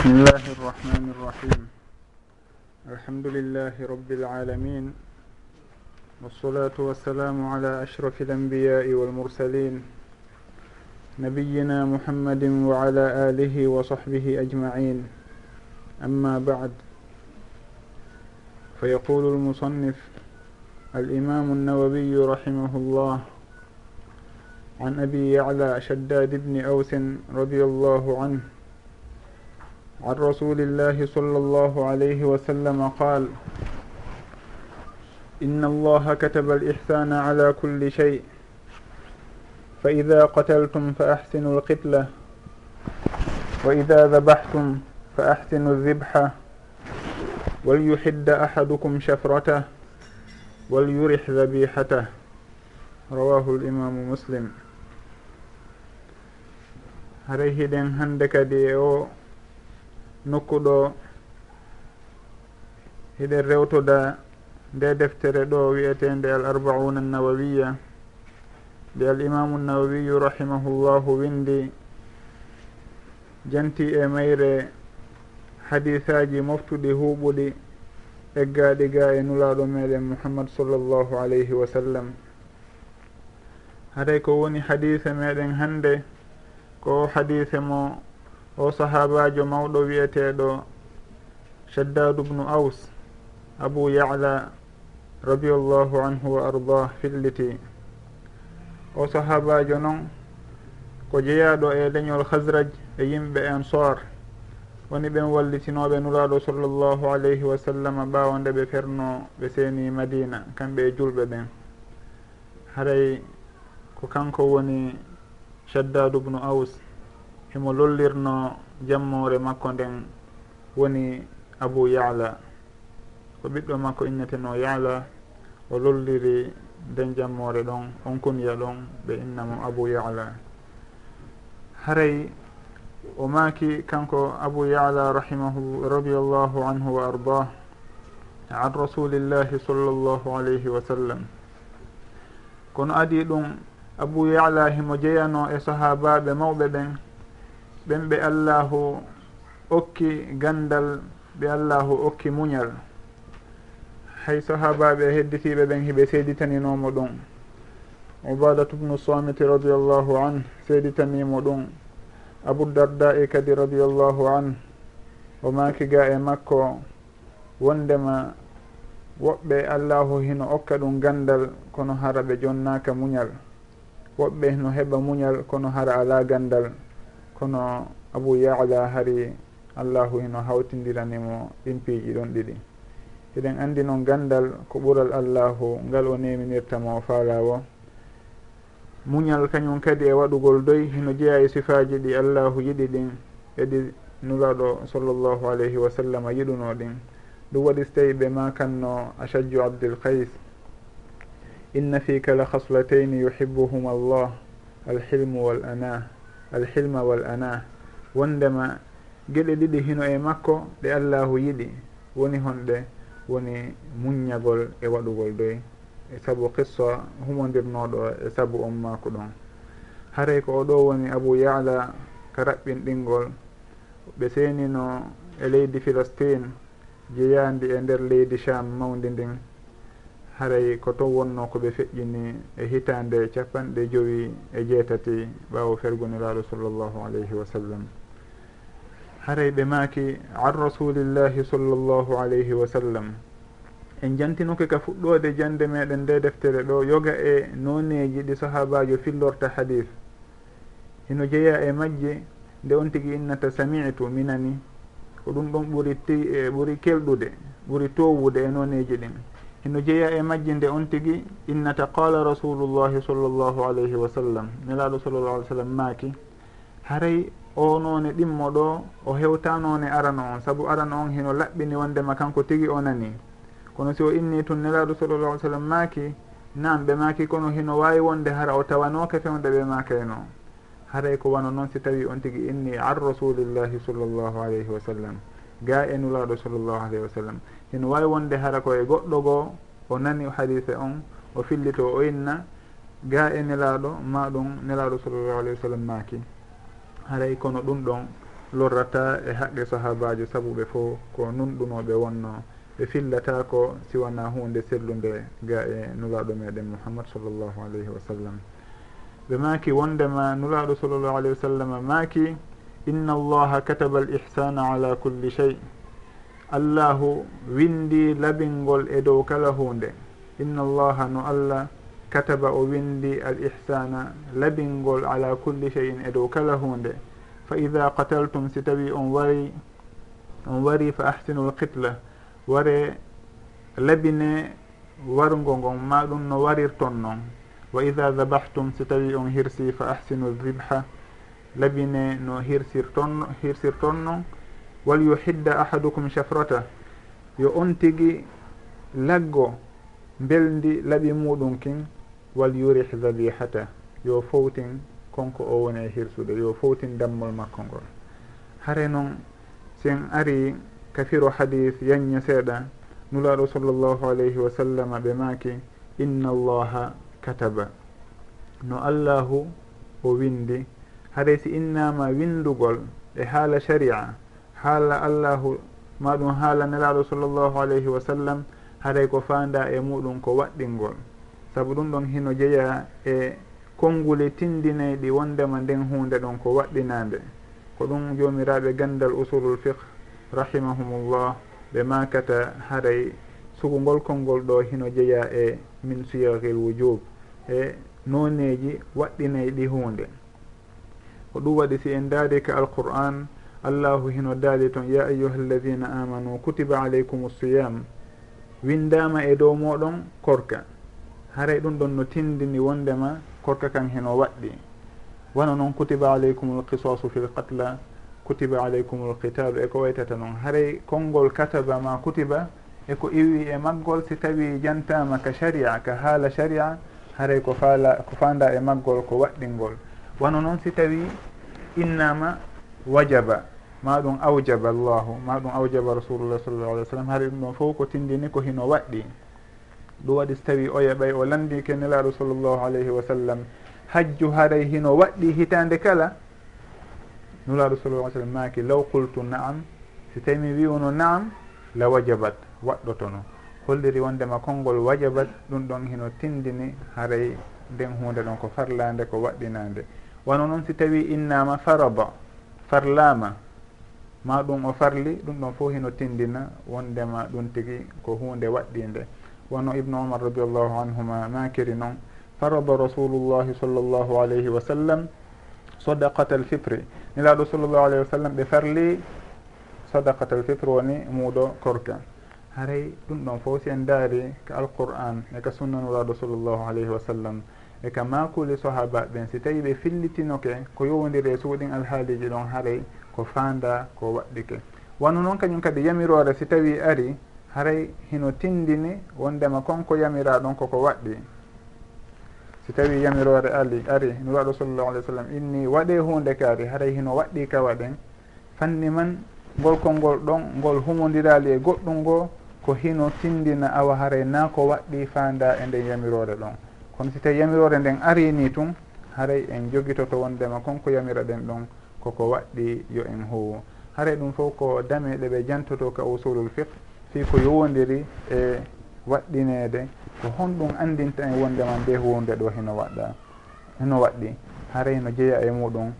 بسم الله الرحمن الرحيم الحمد لله رب العالمين والصلاة والسلام على أشرف الأنبياء والمرسلين نبينا محمد وعلى آله وصحبه أجمعين أما بعد فيقول المصنف الإمام النووي رحمه الله عن أبي يعلى شداد بن أوس رضي الله عنه عن رسول الله صلى الله عليه وسلم قال إن الله كتب الإحسان على كل شيء فإذا قتلتم فأحسنوا القتلة وإذا ذبحتم فأحسنوا الذبحة وليحد أحدكم شفرته وليرح ذبيحته. رواه الإمام مسلم. muslim haray hiɗen hande kadi o nokkuɗo hiɗen rewtoda nde deftere ɗo wiyetende al arbauna nawawiya nde al imamu nawawiyu rahimahullahu windi janti e mayre hadisaji moftuɗi huuɓuɗi eggaɗi ga e nulaɗo meɗen muhammad sallllahu alayhi wa sallam. Haray ko woni hadise meɗen hande ko hadise mo o sahabajo mawɗo wiyeteɗo shaddadu bnu aus abou yala radiallahu anhu wa ardah filliti. O sahabajo noon ko jeeyaɗo e leñol hasraj e yimɓe ansor woni ɓen wallitinoɓe nuraɗo sallllahu alayhi wa sallam ɓawo nde ɓe ferno ɓe seeni madina kamɓe e julɓe ɓen. Haray ko kanko woni shaddadu bnu aus himo lollirno jammore makko nden woni abou yala. Ko ɓiɗɗo makko inneteno yala o lolliri nden jammore ɗon on kunya ɗon ɓe innamo abou yala. Haray o maaki kanko abou yala rahimahu radiallahu anhu wa ardah an rasulillahi sallllahu alayhi wa sallam. Kono adi ɗum abou yala himo jeyano e sahabaɓe mawɓe ɓen ɓen ɓe allahu okki gandal ɓe allahu okki muñal. Hay sahabaɓe hedditiɓe ɓen hiɓe seeditaninomo ɗum. Ubadatu bnu samiti radiallahu an seeditanimo ɗum. Aboudarda'i kadi radiallahu an o makiga e makko wondema woɓɓe allahu hino okka ɗum gandal kono hara ɓe jonnaka muñal. Woɓɓe no heɓa muñal kono hara ala gandal. kono abou yala hari allahu hino hawtindiranimo ɗin piiji ɗon ɗiɗi. Eɗen anndi noon ganndal ko ɓural allahu ngal o neminirtamo faalawo muñal kañum kadi e waɗugol doy hino jeeya e sifaji ɗi allahu yiɗi ɗin eɗi nulaɗo sallllahu alayhi wa sallam yiɗuno ɗin ɗum waɗi so tawi ɓe makanno achadju ashadju abdulkays inna fika la haslatayni yuhibuhuma allah alhilmu wal ana alhilma wal ana wondema gueɗe ɗiɗi hino e makko ɗe allahu yiɗi. Woni honɗe woni muññagol e waɗugol doy e saabu qissa humodirnoɗo e saabu on mako ɗon. Haray ko oɗo woni abou yala ka raɓɓinɗingol ɓe seenino e leydi philistine jeyandi e nder leydi cham mawdi ndin. haray ko to wonno ko ɓe feƴƴini e hitande capanɗe joyi e jeetati ɓawo ferguniraaɗo sallllahu alayhi wa sallam. Haray ɓe maaki an rasulillahi sallllahu alayhi wa sallam. En jantinoke ka fuɗɗode jande meɗen nde deftere ɗo yoga e noneji ɗi sahabajo fillorta hadis ino jeeya e majje nde on tigui innata samitu minani. Ko ɗum ɗon ɓuuri ti e ɓuuri kelɗude ɓuuri towude e noneji ɗin. hino jeeya e majje nde on tigi innata qala rasulullahi sallllahu alayhi wa sallam. Nelaɗo sallllah alih w sallam maaki haray o noone ɗimmo ɗo o hewtanone arano on. Saabu arano on hino laɓɓini wondema kanko tigi o nani. Kono si o inni tun nelaɗo sallllah alih sallam maaki nan ɓe maaki kono hino wawi wonde hara o tawanoke fewde ɓe makayno haray ko wano noon si tawi on tigi inni an rasulillahi sallllahu alayhi wa sallam ga e nulaɗo sallllahu alayhi wa sallam. ina wawi wonde hara koye goɗɗo goo o nani hadise on o fillito o inna ga e nelaɗo ma ɗum nelaɗo sallllahu alayhi wa sallam maaki. Haray kono ɗum ɗon lorrata e haqqe sahabajo saabu ɓe fof ko nunɗunoɓe wonno ɓe fillata ko siwana hunde sellude ga e nulaɗo meɗen mouhammad sallllahu alayhi wa sallam. Ɓe maaki wondema nulaɗo sallllahu alayhi wa sallam maaki inna allaha kataba al ihsana ala culli chey allahu windi laɓingol e dow kala hunde inna allaha no allah kataba o windi al ihsana laɓingol ala kulli cheyin e dow kala hunde fa ida qataltum si tawi on wari on wari fa ahsinu l qitla. Ware labine wargo ngon ma ɗum no warirton noon wa ida dabahtum si tawi on hirsi fa ahsinu dibha labine no hirsirton hirsirton noon wal yuhidda ahadukum chafrata yo on tigi laggo belndi laɓi muɗum kin wal yurih dabihata yo fowtin konko o woni e hirsude yo fowtin dammol makko ngol. Hare noon sen ari kafiro hadis yanña seeɗa nulaɗo sallllahu alayhi wa sallam ɓe maaki inna allaha kataba. No allahu o windi. Haray si innama windugol e haala sharia haala allahu maɗum haala nelaɗo sallllahu alayhi wa sallam haray ko fanda e muɗum ko waɗɗingol. Saabu ɗum ɗon hino jeeya e konnguli tindineyɗi wondema nden hunde ɗon ko waɗɗinande ko ɗum jomiraɓe gandal usulul fiqe rahimahumullah ɓe makata haray sugugol konngol ɗo hino jeeya e min siyahil wujub e noneji waɗɗineyɗi hunde ko ɗum waɗi si en daari ka alqur'an allahu hino daali toon ya ayuha alladina amanu kutiba aleykum siyam. Windama e dow moɗon korka. Haray ɗum ɗon no tindini wondema korka kan heno waɗɗi. Wona noon kutiba aleykum lqisasu fi lqatla kutiba aleykum lqitalu eko waytata noon. Haray konngol kataba ma kutiba eko iwi e maggol si tawi jantama ka sharia ka haala sharia haray ko faala ko fanda e maggol ko waɗɗingol. Wano noon si tawi innama wajaba. ma ɗum awjaba allahu ma ɗum awjaba rasulullah sallllahu alih w sallam haɗa ɗum ɗon fof ko tindini ko hino waɗɗi. Ɗum waɗi so tawi o yaɓay o landi ke nelaɗo sallllahu alayhi wa sallam hajju haray hino waɗɗi hitande kala? Nulaɗo sallallah sallam maki law qultu naam. Si tawi mi wiwno naam la wajabat waɗɗotono. Holliri wondema konngol wajabat ɗum ɗon hino tindini haray nden hunde ɗon ko farlande ko waɗɗinande. Wano noon si tawi innama faraba farlama ma ɗum o farli ɗum ɗon fof hino tindina wondema ɗum tigi ko hunde waɗɗinde. Wono ibnu omar radiallahu anhuma makiri noon farada rasulullahi sallllahu alayhi wa sallam sadakata al fitre nelaɗo sallllahu alayhi wa sallam ɓe farli sadakata al fitre woni muuɗo korka. Haray ɗum ɗon fof si en daari ka alqur'an e ka sunnanuraɗo sallllahu alayhi wa sallam. E ka makuli sahaba ɓen si tawi ɓe fillitinoke ko yowodiri e suuɗin alhaaliji ɗon haray ko fanda ko waɗɗike. Wanu noon kañum kadi yamirore si tawi ari haray hino tindini wondema konko yamira ɗon koko waɗɗi. Si tawi yamirore ali ari no waɗo sallllahu alih w sallam inni waɗe hunde kaari haray hino waɗɗi kawa ɗen fanni man golkol ngol ɗon ngol humodirali e goɗɗum ngo ko hino tindina awa haray na ko waɗɗi fanda e nden yamirore ɗon. Kono si tawi yamirore nden ari ni tun haray en joguitoto wondema konko yamira ɗen ɗon. koko waɗɗi yo en huwo haray ɗum fof ko dameɗe ɓe jantoto ka usulul fiqe fi ko yowodiri e waɗɗinede ko honɗum andinta en wonde man nde hunde ɗo heno waɗɗa heno waɗɗi. Haray no jeeya e muɗum.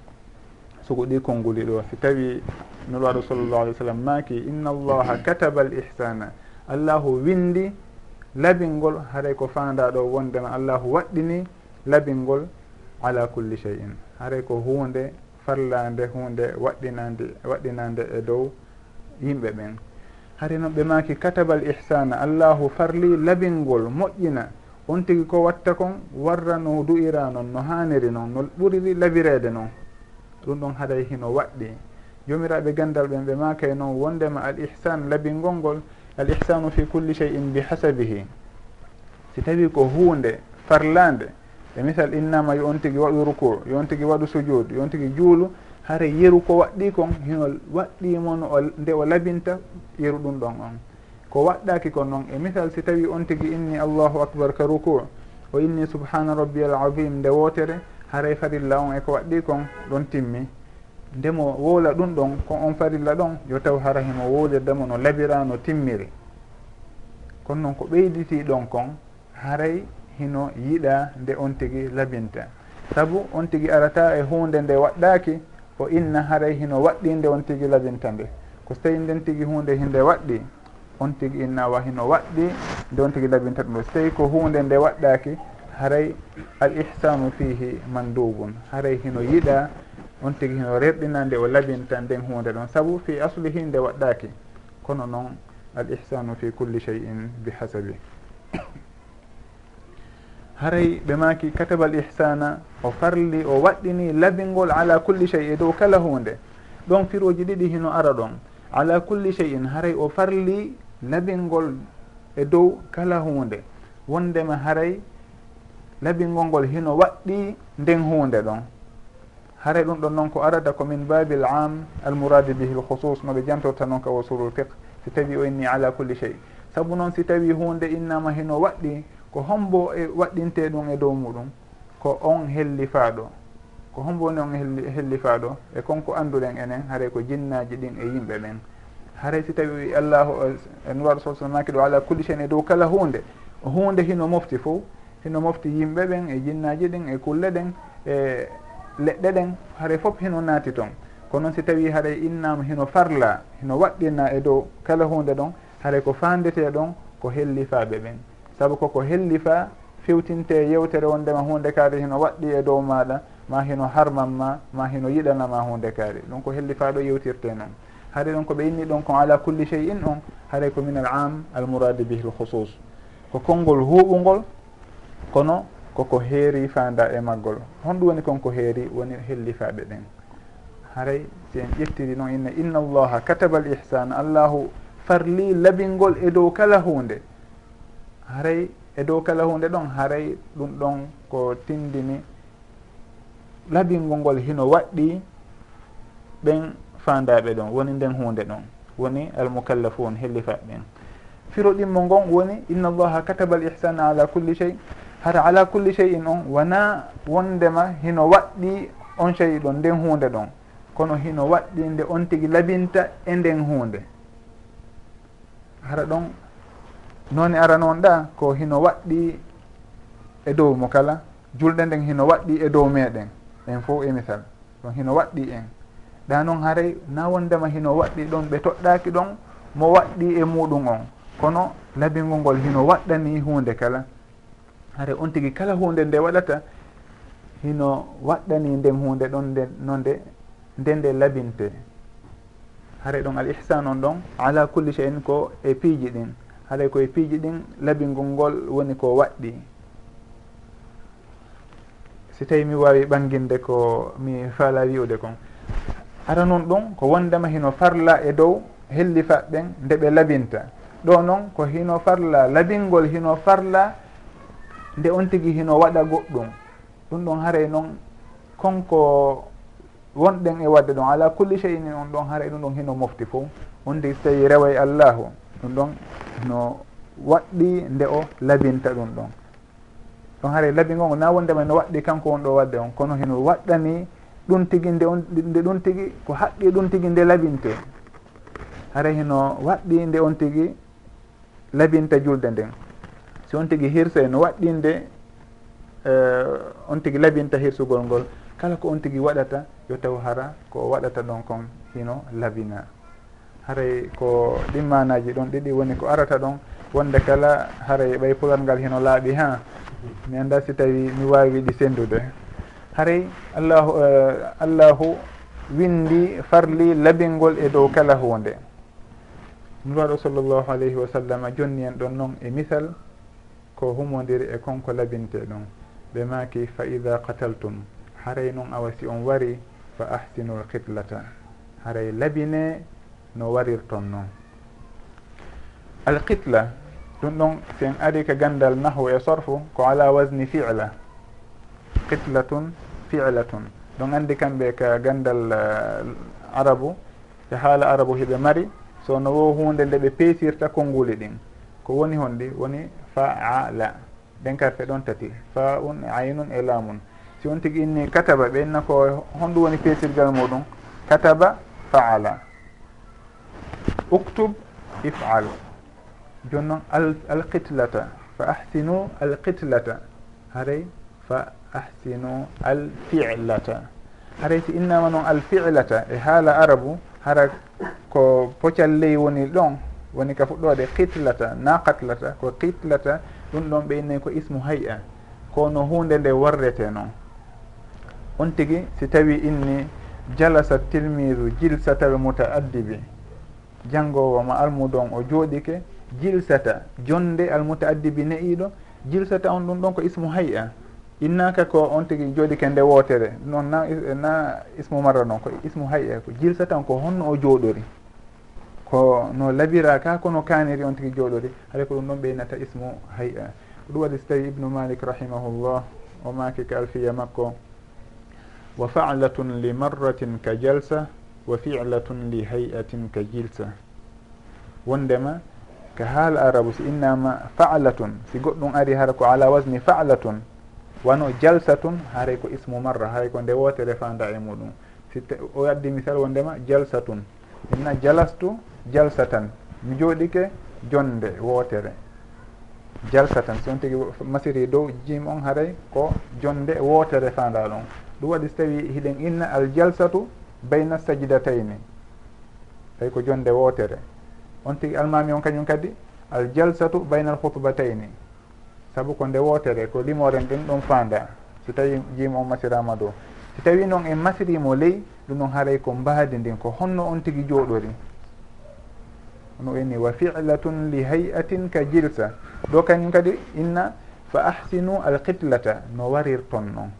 Sugo ɗi konnguli ɗo. Si tawi nulwaɗo sallllahu alih w sallam maki inna allaha kataba al ihsana allahu windi labingol. Haray ko fanda ɗo wondema allahu waɗɗini labingol ala culli chey in haray ko hunde farlande hunde waɗɗinande waɗɗinande e dow yimɓe ɓen. Hari noon ɓe maki katabal ihsana allahu farli labingol moƴƴina. On tigui ko watta kon warra no du'ira noon no haniri noon no ɓuriri labirede noon ɗum ɗon haɗay hino waɗɗi. Jomiraɓe gandal ɓen ɓe makay e noon wondema al ihsan labingol ngol al ihsanu fi culli chey in bihasabihi si tawi ko hunde farlande e misal innama yo on tigui waɗu ruku yo on tigui waɗu sujud yo on tigui juulu hare yeru ko waɗɗi kon hino waɗɗimono nde o labinta yeru ɗum ɗon on. Ko waɗɗaki kon noon e misal si tawi on tigui inni allahu acbar ka ruku o inni subhana rabbi al azim nde wotere haray farilla on eko waɗɗi kon ɗon timmi. Ndemo wowla ɗum ɗon ko on farilla ɗon yo taw hara himo wowlirdemo no labira no timmiri. Kono noon ko ɓeyditi ɗon kon haray hino yiɗa nde on tigi labinta. Saabu on tigi arata e hunde nde waɗɗaki o inna haray hino waɗɗi nde on tigi labinta nde. Ko so tawi nden tigi hunde hinde waɗɗi on tigi inna wa hino waɗɗi nde on tigi labinta ɗum. Ɗo so tawi ko hunde nde waɗɗaki haray al ihsanu fihi mandubun. Haray hino yiɗa on tigi hino rerɗina nde o labinta nden hunde ɗon. Saabu fi aslihi nde waɗɗaki kono noon al ihsanu fi culli shey in bi hasabi. haray ɓe maki katabal ihsana o farli o waɗɗini labingol ala culli chey e dow kala hunde ɗon firoji ɗiɗi hino ara ɗon. Ala culli chey in haray o farli labingol e dow kala hunde wondema haray labingol ngol hino waɗɗi nden hunde ɗon. Haray ɗum ɗon noon ko arata komin babil am almouradi bihi l husus noɓe jantorta noon ka wasulul fiqe si tawi o inni ala culli chey saabu noon si tawi hunde innama hino waɗɗi ko hombo e waɗɗinte ɗum e dow muɗum ko on hellifaɗo ko hombo woni on hellifaɗo e konko anduɗen enen haare ko jinnaji ɗin e yimɓe ɓen haare si tawi wi allahu en sa sol salmaki ɗo ala kulli chen e dow kala hunde hunde hino mofti fo hino mofti yimɓe ɓen e jinnaji ɗin e kulle ɗen e leɗɗe ɗen haare fof hino naati toon ko noon si tawi haɗa innama hino farla hino waɗɗina e dow kala hunde ɗon haɗa ko fandete ɗon ko hellifaɓe ɓen. saabu koko hellifa fewtinte yewtere wondema hunde kaari hino waɗɗi e dow maɗa ma hino harman ma ma hino yiɗanama hunde kaari. Ɗum ko hellifaɗo yewtirte noon haɗa ɗon koɓe inni ɗon ko ala culli chey in on haare ko min al am al mouradi bihi l husus ko konngol huuɓugol kono koko heeri fanda e maggol. Honɗum woni konko heeri woni hellifaɓe ɗen. Haray si en ƴettiri noon inne inna allaha kataba al ihsan allahu farli labingol e dow kala hunde haray e dow kala hunde ɗon haray ɗum ɗon ko tindini. Labingol ngol hino waɗɗi ɓen fandaɓe ɗon woni nden hunde ɗon woni almukallafun hellifaɓe ɓen firo ɗimmo ngon woni inna allaha kataba al ihsana ala culli chey hata ala culli chey in on wona wondema hino waɗɗi on chey ɗon nden hunde ɗon. Kono hino waɗɗi nde on tigui labinta e nden hunde. Hara ɗon noon ara noon ɗa ko hino waɗɗi e dow mo kala. Julɗe nden hino waɗɗi e dow meɗen. En fof e misal ɗon hino waɗɗi en. Ɗa noon haaray na wondema hino waɗɗi ɗon ɓe toɗɗaki ɗon mo waɗɗi e muɗum on. Kono labingol ngol hino waɗɗani hunde kala. Hare on tigui kala hunde nde waɗata hino waɗɗani nden hunde ɗon nde nonde nde nde labinte. Haare ɗon al ihsan on ɗon ala culli cheyin ko e piiji ɗin. haaɗay koye piiji ɗin labingol ngol woni ko waɗɗi. Si tawi mi wawi ɓanginde ko mi faala wi'ude kon. Ara noon ɗum ko wondema hino farla e dow hellifaɓɓen nde ɓe labinta. Ɗo noon ko hino farla labingol hino farla nde on tigui hino waɗa goɗɗum. Ɗum ɗon haaray noon konko wonɗen e wadde ɗon. Ala kulli cheyni on ɗon haaray ɗum ɗon hino mofti fo on tigui so tawi rewa e allahu. ɗum ɗon no waɗɗi nde o labinta ɗum ɗon. Ɗon haara labingo ngo na wondema no waɗɗi kanko on ɗo wadde on. Kono heno waɗɗani ɗum tigui nde on nde ɗum tigui ko haqqi ɗum tigui nde labinte. Haray heno waɗɗi nde on tigui labinta julde nden. Si on tigui hirsa no waɗɗinde uh, e, on tigui labinta hirsugol ngol. Kala ko on tigui waɗata yo taw hara ko waɗata ɗon kon hino labina. haray ko ɗimmanaji ɗon ɗiɗi woni ko arata ɗon wonde kala haray ɓay pulal ngal heno laaɓi ha mi anda si tawi mi wawi ɗi sendude haray allahu uh, allahu windi farli labingol e dow kala hunde nuraɗo sallllahu alayhi wa sallam jonni en ɗon noon e misal ko humodiri e konko labinte ɗon ɓe maki fa ida qataltum. Haray noon awa si on wari fa ahsinu qitlata haray labine no warirton noon alqitla ɗum ɗon si en ari ka gandal nahwu e sorfu ko ala wasni fila. Qitlatun filatun. Ɗon andi kamɓe ka gandal uh, arabu e haala arabu hiɓe mari so no wo hunde nde ɓe peesirta konnguli ɗin. Ko woni honɗi woni faala ɗen karfe ɗon tati fa un aynun e laamun. Si on tigi inni kataba ɓe inna ko honɗum woni peesirgal muɗum. Kataba faala uktub ifal joni noon alqitlata fa ahsinu alqitlata haray fa ahsinu alfilata haray si innama noon alfilata e haala arabu hara ko pocal ley woni ɗon woni ka fuɗɗode qitlata na qatlata ko qitlata ɗum ɗon ɓe innayi ko ismu hay a kono hunde nde warrete noon on tigui si tawi inni jalasa tilmiru jilsa tawi muta addibi janngowo ma almudon o jooɗike jilsata jonde almuta addibi ne'iɗo jilsata on ɗum ɗon ko ismu hay a innaka ko on tigi jooɗike nde wootere noon na na ismu marra noon ko ismu hay a ko jilsata on ko honno o jooɗori ko no labira ka kono kaniri on tigi jooɗori haɗa ko ɗum ɗon ɓeynata ismu hay a ko ɗum waɗi so tawi ibnu malik rahimahullah o maki ka alfiya makko wa falatun li marratin ka jalsa wa fi'latun li hayatin ka jilsa. Wondema ka haal arabu si innama fa'latun. Si goɗɗum ari hara ko ala wasni fa'latun. Wano jalsatun haray ko ismu marra haray ko nde wotere fanda e muɗum. Si o addi misal wondema jalsatun. Inna jalastu jalsatan. Mi jooɗike jonde wotere. Jalsatan si on tigi masiri dow jim on haray ko jonde wotere fanda ɗon ɗum waɗi so tawi hiɗen inna al jalsatu bayna sajidatayni tawi ko jonde wootere on tigi almami on kañum kadi al jalsatu bayna al hutbatayni saabu ko nde wootere ko limoren ɗum ɗon faanda so tawi jiima on masirama dow so tawi noon en masirimo ley ɗum noon haaray ko mbaadi ndin ko honno on tigi jooɗori ono wini wa filatun li hayatin ka jilsa. Ɗo kañum kadi inna fa ahsinu al qitlata no warirton noon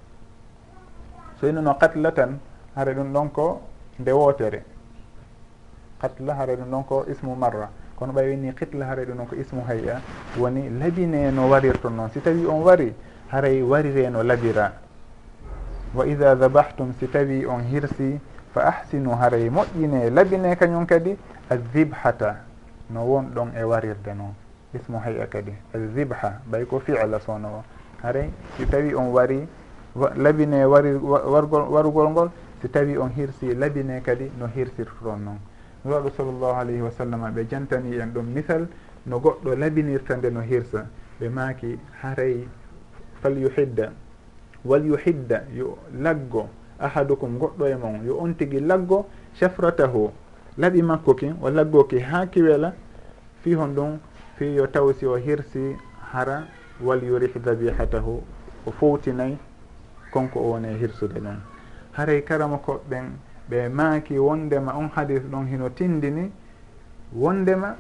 so inno no qatla tan hare ɗum ɗon ko nde wootere katla hare ɗum ɗon ko ismu marra. Kono ɓay winni qitla hare ɗum ɗon ko ismu hayya. Woni labine no warirton noon. Si tawi on wari haray warire no labira. Wa ida dabahtum si tawi on hirsi fa ahsinu haray moƴƴine. Labine kañum kadi azibhata no won ɗon e warirde noon ismu hayya kadi azibha ɓay ko fi'la sowno o haray si tawi on wari labine wari wargol warugol ngol si tawi on hirsi labine kadi no hirsirtoon noon. Nuraɗo sallllahu alayhi wa sallam ɓe jantani en ɗum misal no goɗɗo labinirta nde no hirsa ɓe maaki haray falyuhidda walyuhidda yo laggo ahadukum goɗɗo e mon yo on tigui laggo chafratahu laaɓi makko ki o laggoki ha kiwela fi hon ɗum fi yo tawsi o hirsi hara walyurih dabihatahu o fowtinayi konko o woni hirsude ɗum haray karama koɓɓen ɓe maaki wondema on hadis ɗon hino tindini wondema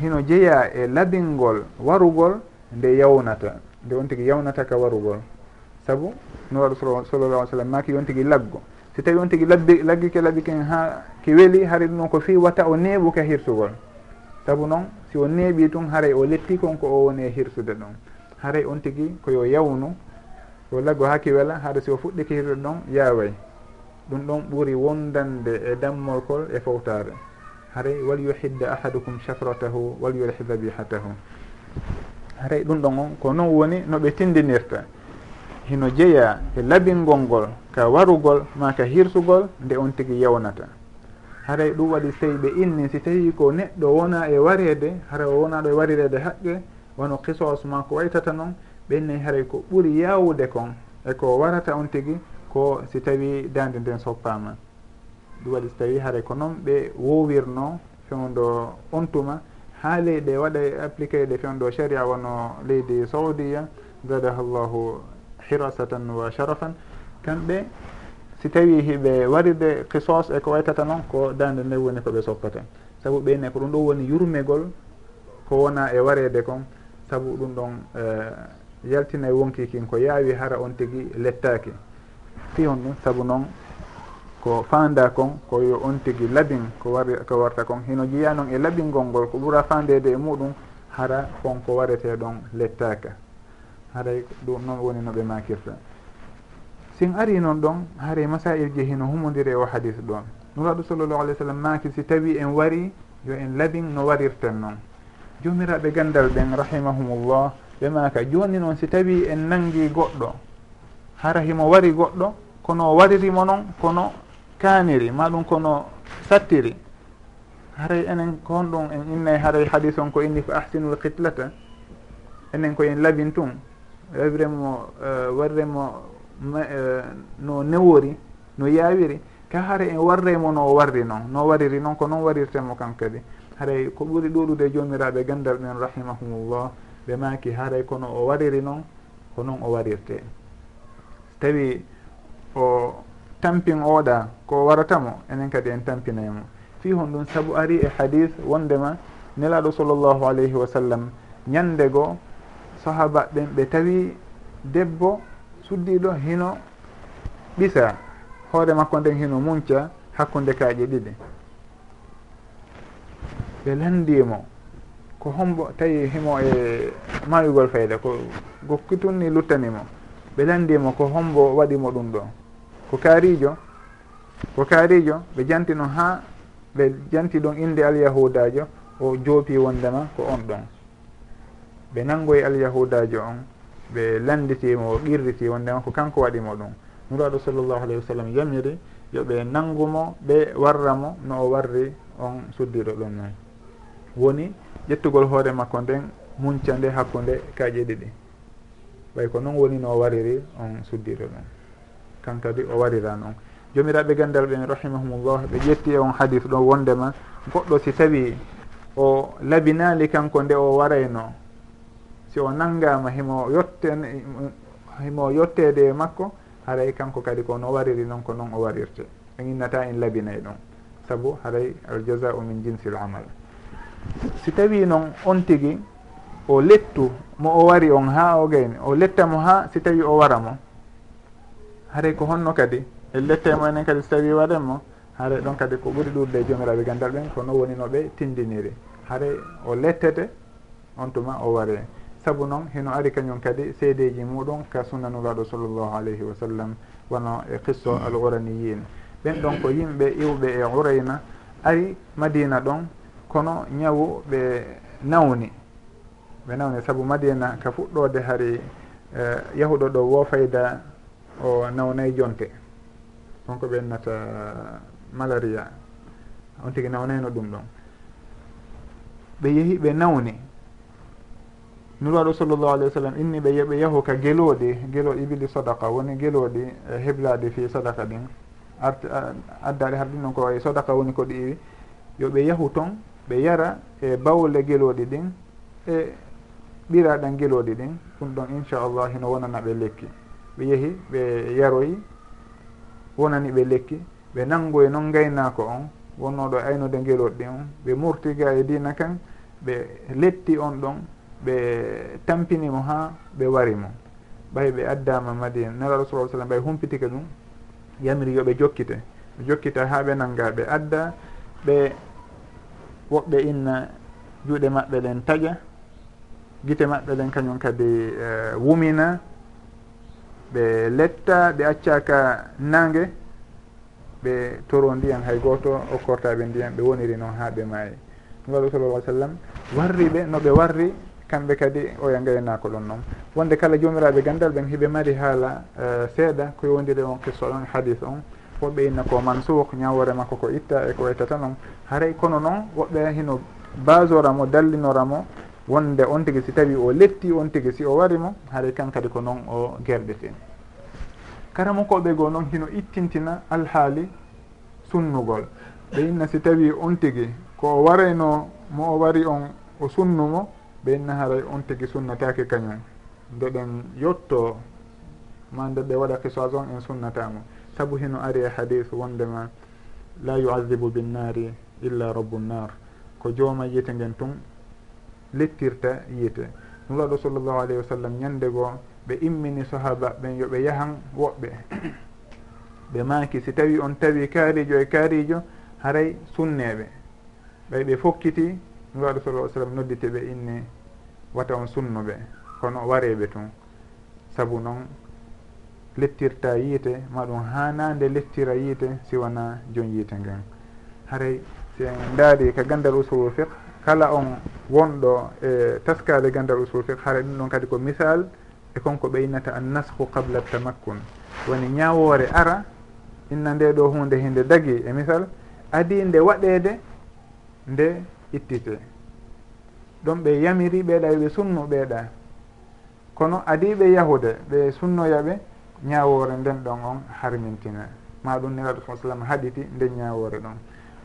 hino jeeya e labingol warugol nde yawnata nde on tigui yawnata ka warugol. Saabu no waɗu sallallah alih sallam maaki on tigui laggo si tawi on tigui labbi laggike labbi ken ha ki weeli haray ɗum noon ko fi watta o neeɓuka hirsugol. Saabu noon si o neeɓi tun haray o letti kon ko o woni e hirsude ɗum haray on tigui koyo yawnu so laggo haaki wela haɗa si o fuɗɗiki kihirude ɗon yaway ɗum ɗon ɓuuri wondande e dammolkol e fowtare haray wal yuhidda ahadukum chafratahu wal yurih dabihatahu haray ɗum ɗon on ko noon woni no ɓe tindinirta. Hino jeeya e labingol ngol ka warugol ma ka hirsugol nde on tigi yewnata. Haray ɗum waɗi so tawi ɓe inni si tawi ko neɗɗo wona e warede hara o wonaɗo e warirede haqqe wono kisos ma ko waytata noon ɓenni haray ko ɓuuri yawude kon eko warata on tigui ko si tawi dande nden soppama ɗum waɗi so tawi haray ko noon ɓe wowirno fewdo on tuma ha leyɗe waɗa appliqué ɗe fewdo sharia wono leydi saudia zadaha llahu hirasatan wa sharafan. Kamɓe si tawi hiɓe warirde kisos e ko waytata noon ko dande nde woni koɓe soppata. Saabu ɓenne ko ɗum ɗo woni yurmegol ko wona e warede kon. Saabu ɗum ɗon uh, yaltina e wonki kin ko yaawi hara on tigi lettaki fi on ɗum saabu noon ko fanda kon koyo on tigi labin ko war ko warta kon. Hino jeeya noon e labingol ngol ko ɓuura fandede e muɗum hara kon ko warete ɗon lettaka haray ɗum noon woni no ɓe makirta sin ari noon ɗon haray masail je hino humodiri e o hadis ɗon. Nuraɗo sallllahu alih w sallam maki si tawi en wari yo en labin no warirten noon. Jomiraɓe gandal ɓen rahimahumullah ɓe maka joni noon si tawi en nangi goɗɗo. Hara himo wari goɗɗo kono waririmo noon kono kaniri maɗum kono sattiri. Haray enen ko honɗum en innay haray hadis on ko inni ko ahsinul kitlata enen koyen labin tun. Wawiremo uh, e, warremo uh, e, no newori no yawiri. Ka hara en warremo no warri noon no wariri noon ko noon warirtemo kan kadi haray ko ɓuuri ɗuɗude jomiraɓe gandal men rahimahumullah. ɓe maki haaray kono o wariri noon ko noon o warirte. So tawi o tampin oɗa ko waratamo enen kadi en tampinaymo fi hon ɗum saabu ari e hadis wondema nelaɗo sallllahu alayhi wa sallam ñandego sahaba ɓen ɓe tawi debbo suddiɗo hino ɓisa. Hoore makko nden hino munca hakkude kaaƴe ɗiɗi. Ɓe landimo ko hombo tawi himo e mayugol fayda ko gokkitunni luttanimo ɓe landimo ko hombo waɗimo ɗum ɗo. Ko kaarijo ko kaarijo ɓe janti jantino ha ɓe janti ɗon inde alyahudajo o joopi wondema ko on ɗon. Ɓe nangoye alyahudajo on ɓe landitimo o qirriti wondema ko kanko waɗimo ɗum. Nuraɗo sallllahu alayhi wa sallam yamiri yoɓe nangumo ɓe warramo no o warri on suddiɗo ɗum noon. Woni ƴettugol hoore makko nden munca nde hakkunde kaaƴe ɗiɗi. Ɓay ko noon woni no o wariri on suddiro ɗum. Kan kadi o warira noon jomiraɓe gandal ɓen rahimahumullah ɓe ƴetti e on hadis ɗo wondema goɗɗo si tawi o labinali kanko nde o warayno si o nanngama himo yotten himo yottede e makko haray kanko kadi ko no wariri noon ko noon o warirte. En innata en labinay ɗum. Saabu haray aljasau min jinsi l amal. si tawi noon on tigi o lettu mo o wari on ha o gayni o lettamo ha si tawi o wara mo. Haray ko honno kadi e lettemo enen kadi so tawi waɗenmo haray ɗon kadi ko ɓuuri ɗurde e jomiraɓe gandal ɓen ko non woni no ɓe tindiniri. Haray o lettete on tuma o ware. Saabu noon heno ari kañum kadi seedeji muɗum ka sunnanulaɗo sallllahu alayhi wa sallam wono e qisso al uraniyin ɓen ɗon ko yimɓe iwɓe e urayna ari madina ɗon kono ñawu ɓe nawni. Ɓe nawni saabu madina ka fuɗɗode hari e, yahuɗo ɗo wo fayda o nawnayi jonte. Wonko ɓe ennata e, malaria. On tigui nawnayno ɗum ɗon. Ɓe yeehi ɓe nawni. Nuraɗo sallllahu alayhi wa sallam inni ɓe yoɓe yahu ka gelooɗi gelooɗi ibili sodaka woni gelooɗi e, heblaɗi fi sodaka ɗin. Art addaɗe har ɗin ɗon ko wayi sodaka woni ko ɗi iwi yoɓe yahu toon ɓe yara e bawle geloɗi ɗin e ɓiraɗan geloɗi ɗin ɗum ɗon inchallah hino wonana ɓe lekki. Ɓe yeehi ɓe yaroyi wonani ɓe lekki. Ɓe nangoye noon gaynako on wonnoɗo aynude ngeloɗi ɗin on. Ɓe murtiga e dina kan ɓe letti on ɗon ɓe tampinimo ha ɓe warimo ɓay ɓe addama madina nelaɗo sa sallam ɓay humpitike ɗum yamiri yoɓe jokkite. Ɓe jokkita ha ɓe nanga ɓe adda ɓe woɓɓe inna juuɗe maɓɓe ɗen taƴa gite maɓɓe ɗen kañum kadi uh, wumina ɓe letta ɓe accaka nangue ɓe toro ndiyan hay goto okkortaɓe ndiyan ɓe woniri noon ha ɓe maayi. Ngaalu sallallah sallam warriɓe noɓe warri kamɓe kadi oya gaynako ɗon noon. Wonde kala jomiraɓe gandal ɓen hiɓe mari haala uh, seeɗa ko yowdiri on qissa on hadis on. fof ɓeynna ko mansuk ñawore makko ko itta e ko ettata noon haray kono noon woɓɓe hino basoramo dallinoramo wonde on tigui si tawi o letti on tigui si o warimo haray kan kadi ko noon o guerɗeten karamo koɓe goo noon hino ittintina alhaali sunnugol. Ɓeynna si tawi on tigui ko o warayno mo o wari on o sunnumo ɓeynna haray on tigui sunnatake kañum. Nde ɗen yetto ma nde ɓe waɗa kesage on en sunnatamo saabu heno ari e hadis wondema la yuadibu binnari illa rabbu nnar ko jooma yiite ngen tun lettirta yiite. Nulaɗo sallllahu alayhi wa sallam ñande goo ɓe immini sahaba ɓen yoɓe yahan woɓɓe. Ɓe maaki si tawi on tawi kaarijo e kaarijo haray sunneɓe ɓay ɓe fokkiti nulaɗo sallah sallam noddite ɓe inni wata on sunnuɓe kono wareɓe tun. Saabu noon lettirta yiite maɗum hanande lettira yiite siwana wona yiite ngen haray si en daari ka gandal usulul fiq kala on wonɗo e taskade gandal usulul fiq haray ɗum ɗon kadi ko misal e konko ɓeynata an nasku qabla tamakkun. Woni ñawore ara inna nde ɗo hunde hinde dagi e misal adi nde waɗede nde ittite. Ɗon ɓe yamiri ɓeeɗa ɓe sunnu ɓeeɗa. Kono adiɓe yahude ɓe sunnoyaɓe ñawore nden ɗon on harmintina ma ɗum neraɗo sa sallam haɗiti nde ñawore ɗon.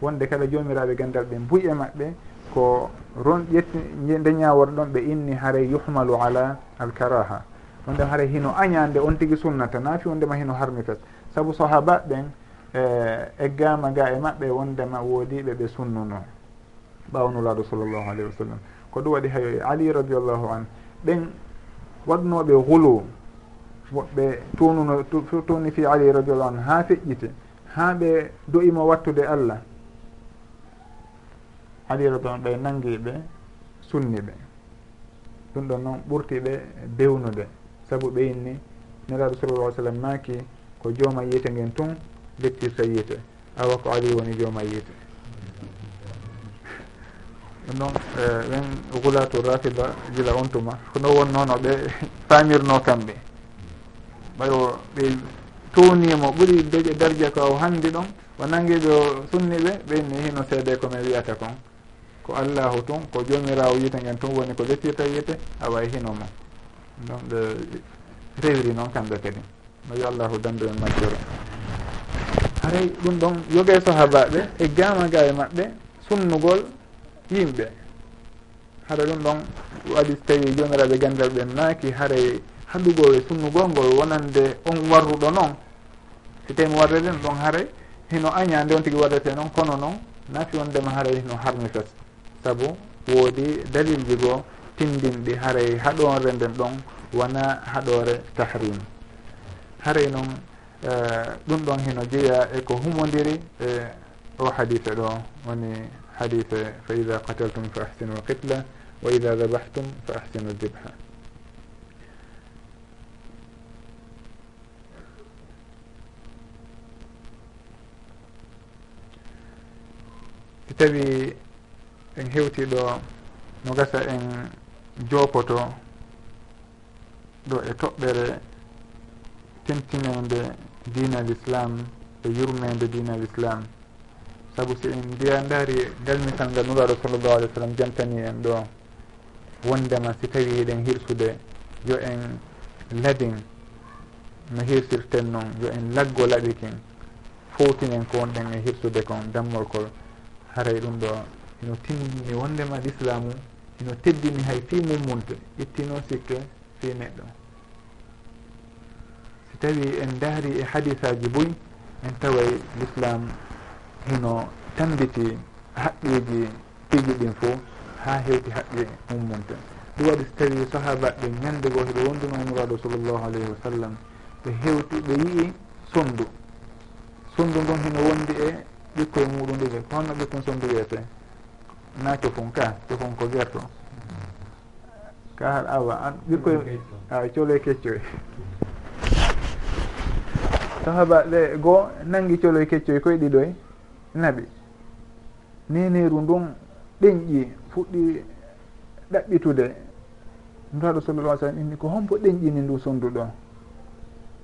Wonde kala jomiraɓe gandal ɓe mbuye maɓɓe ko ron ƴetti nde ñawore ɗon ɓe inni haare yuhmalu ala alkaraha. Wonde haare hino añande on tigui sunnata. Naafi wondema hino harmi fes saabu sahaba ɓen e, e gama ga e maɓɓe wondema woodiɓe ɓe sunnuno. Ɓawnulaɗo sallllahu alayhi wa sallam. Ko ɗum waɗi hayo ali radiallahu an. Ɓen waɗnoɓe hulu woɓɓe tununo tuni fi ali radiallahu anu ha feƴƴite ha ɓe do'imo wattude allah. Ali radiallahu ɓe nangiɓe sunni ɓe ɗum ɗon noon ɓurtiɓe bewnude saabu ɓe ɓeynni nelaɗo sallallah sallam maaki ko jooma yiite ngen tun lettirta yiite. Awa ko ali woni jooma yiite. Ɗum noon ɓen gulatu rafida gila on tuma kono won noon ɓe famirno kamɓe. ɓayo ɓe townimo ɓuuri deƴe dardia ko hannde ɗon o nangiɗo sunni ɓe ɓenni hino seede komin wiyata kon. Ko allahu tun ko jomirawo yiite ngen tun woni ko lettirta yiite awa hino mon ɗon ɓe rewri noon kamɓe kadi. No yo allahu dandu en majjoro haray ɗum ɗon yoge sahabaɓe e gama ga e maɓɓe sunnugol yimɓe. Hara ɗum ɗon waɗi so tawi jomiraɓe gandal ɓe naaki haray haɗugol e sunnugol ngol wonande on warruɗo noon si tawi mi warrede no ɗon haray hino aña nde on tigui warrete noon kono noon nafi wondema haray hino harmitat saabu woodi dalilji goo tindinɗi haray haɗore nden ɗon wona haɗore tahrim. Haray noon e, ɗum ɗon hino jeeya eko humodiri e o hadise ɗo woni hadise fa ida qataltum fa ahsinu lqitla wa ida dabahtum fa ahsinu dibha. tawi en hewti ɗo no gasa en jopoto ɗo e toɓɓere tentinede dina l' islam e yurmede dina l' islam saabu si en mbiya daari galmital ngal nuraɗo sallllahu alih w sallam jantani en ɗo wondema si tawi eɗen hirsude yo en ladin no hirsirten noon yo en laggo laɓikin fowtinen ko wonɗen e hirsude kon dammolkol haray ɗum ɗo ino timmini wondema l' islamu ino teddini hay fi mummunte ittino sikke fi neɗɗo. Si tawi en daari e hadisaji boyi en taway l' islam hino tambiti haqqiji piiji ɗin fo ha hewti haqqi mummunte ɗum waɗi so tawi sahabaɓe ñande goto heɓe wonduno umraɗo sallllahu alayhi wa sallam ɓe hewti ɓe yii sondu. Sondu ngon hino wondi e ɓikkoye muɗumɗiri honno ɓikkon sondu wiyete na cofon ka cofon ko guerto ka har awa an ɓikkoye a coloye keccoye sahaba ɗe goo nangi coloye keccoye koye ɗiɗoye naɓi. Neneru ndun ɗenƴi fuɗɗi ɗaɓɓitude. Nuraɗo sallallah ai sallam inni ko hompo ɗenƴini ndun sonduɗo.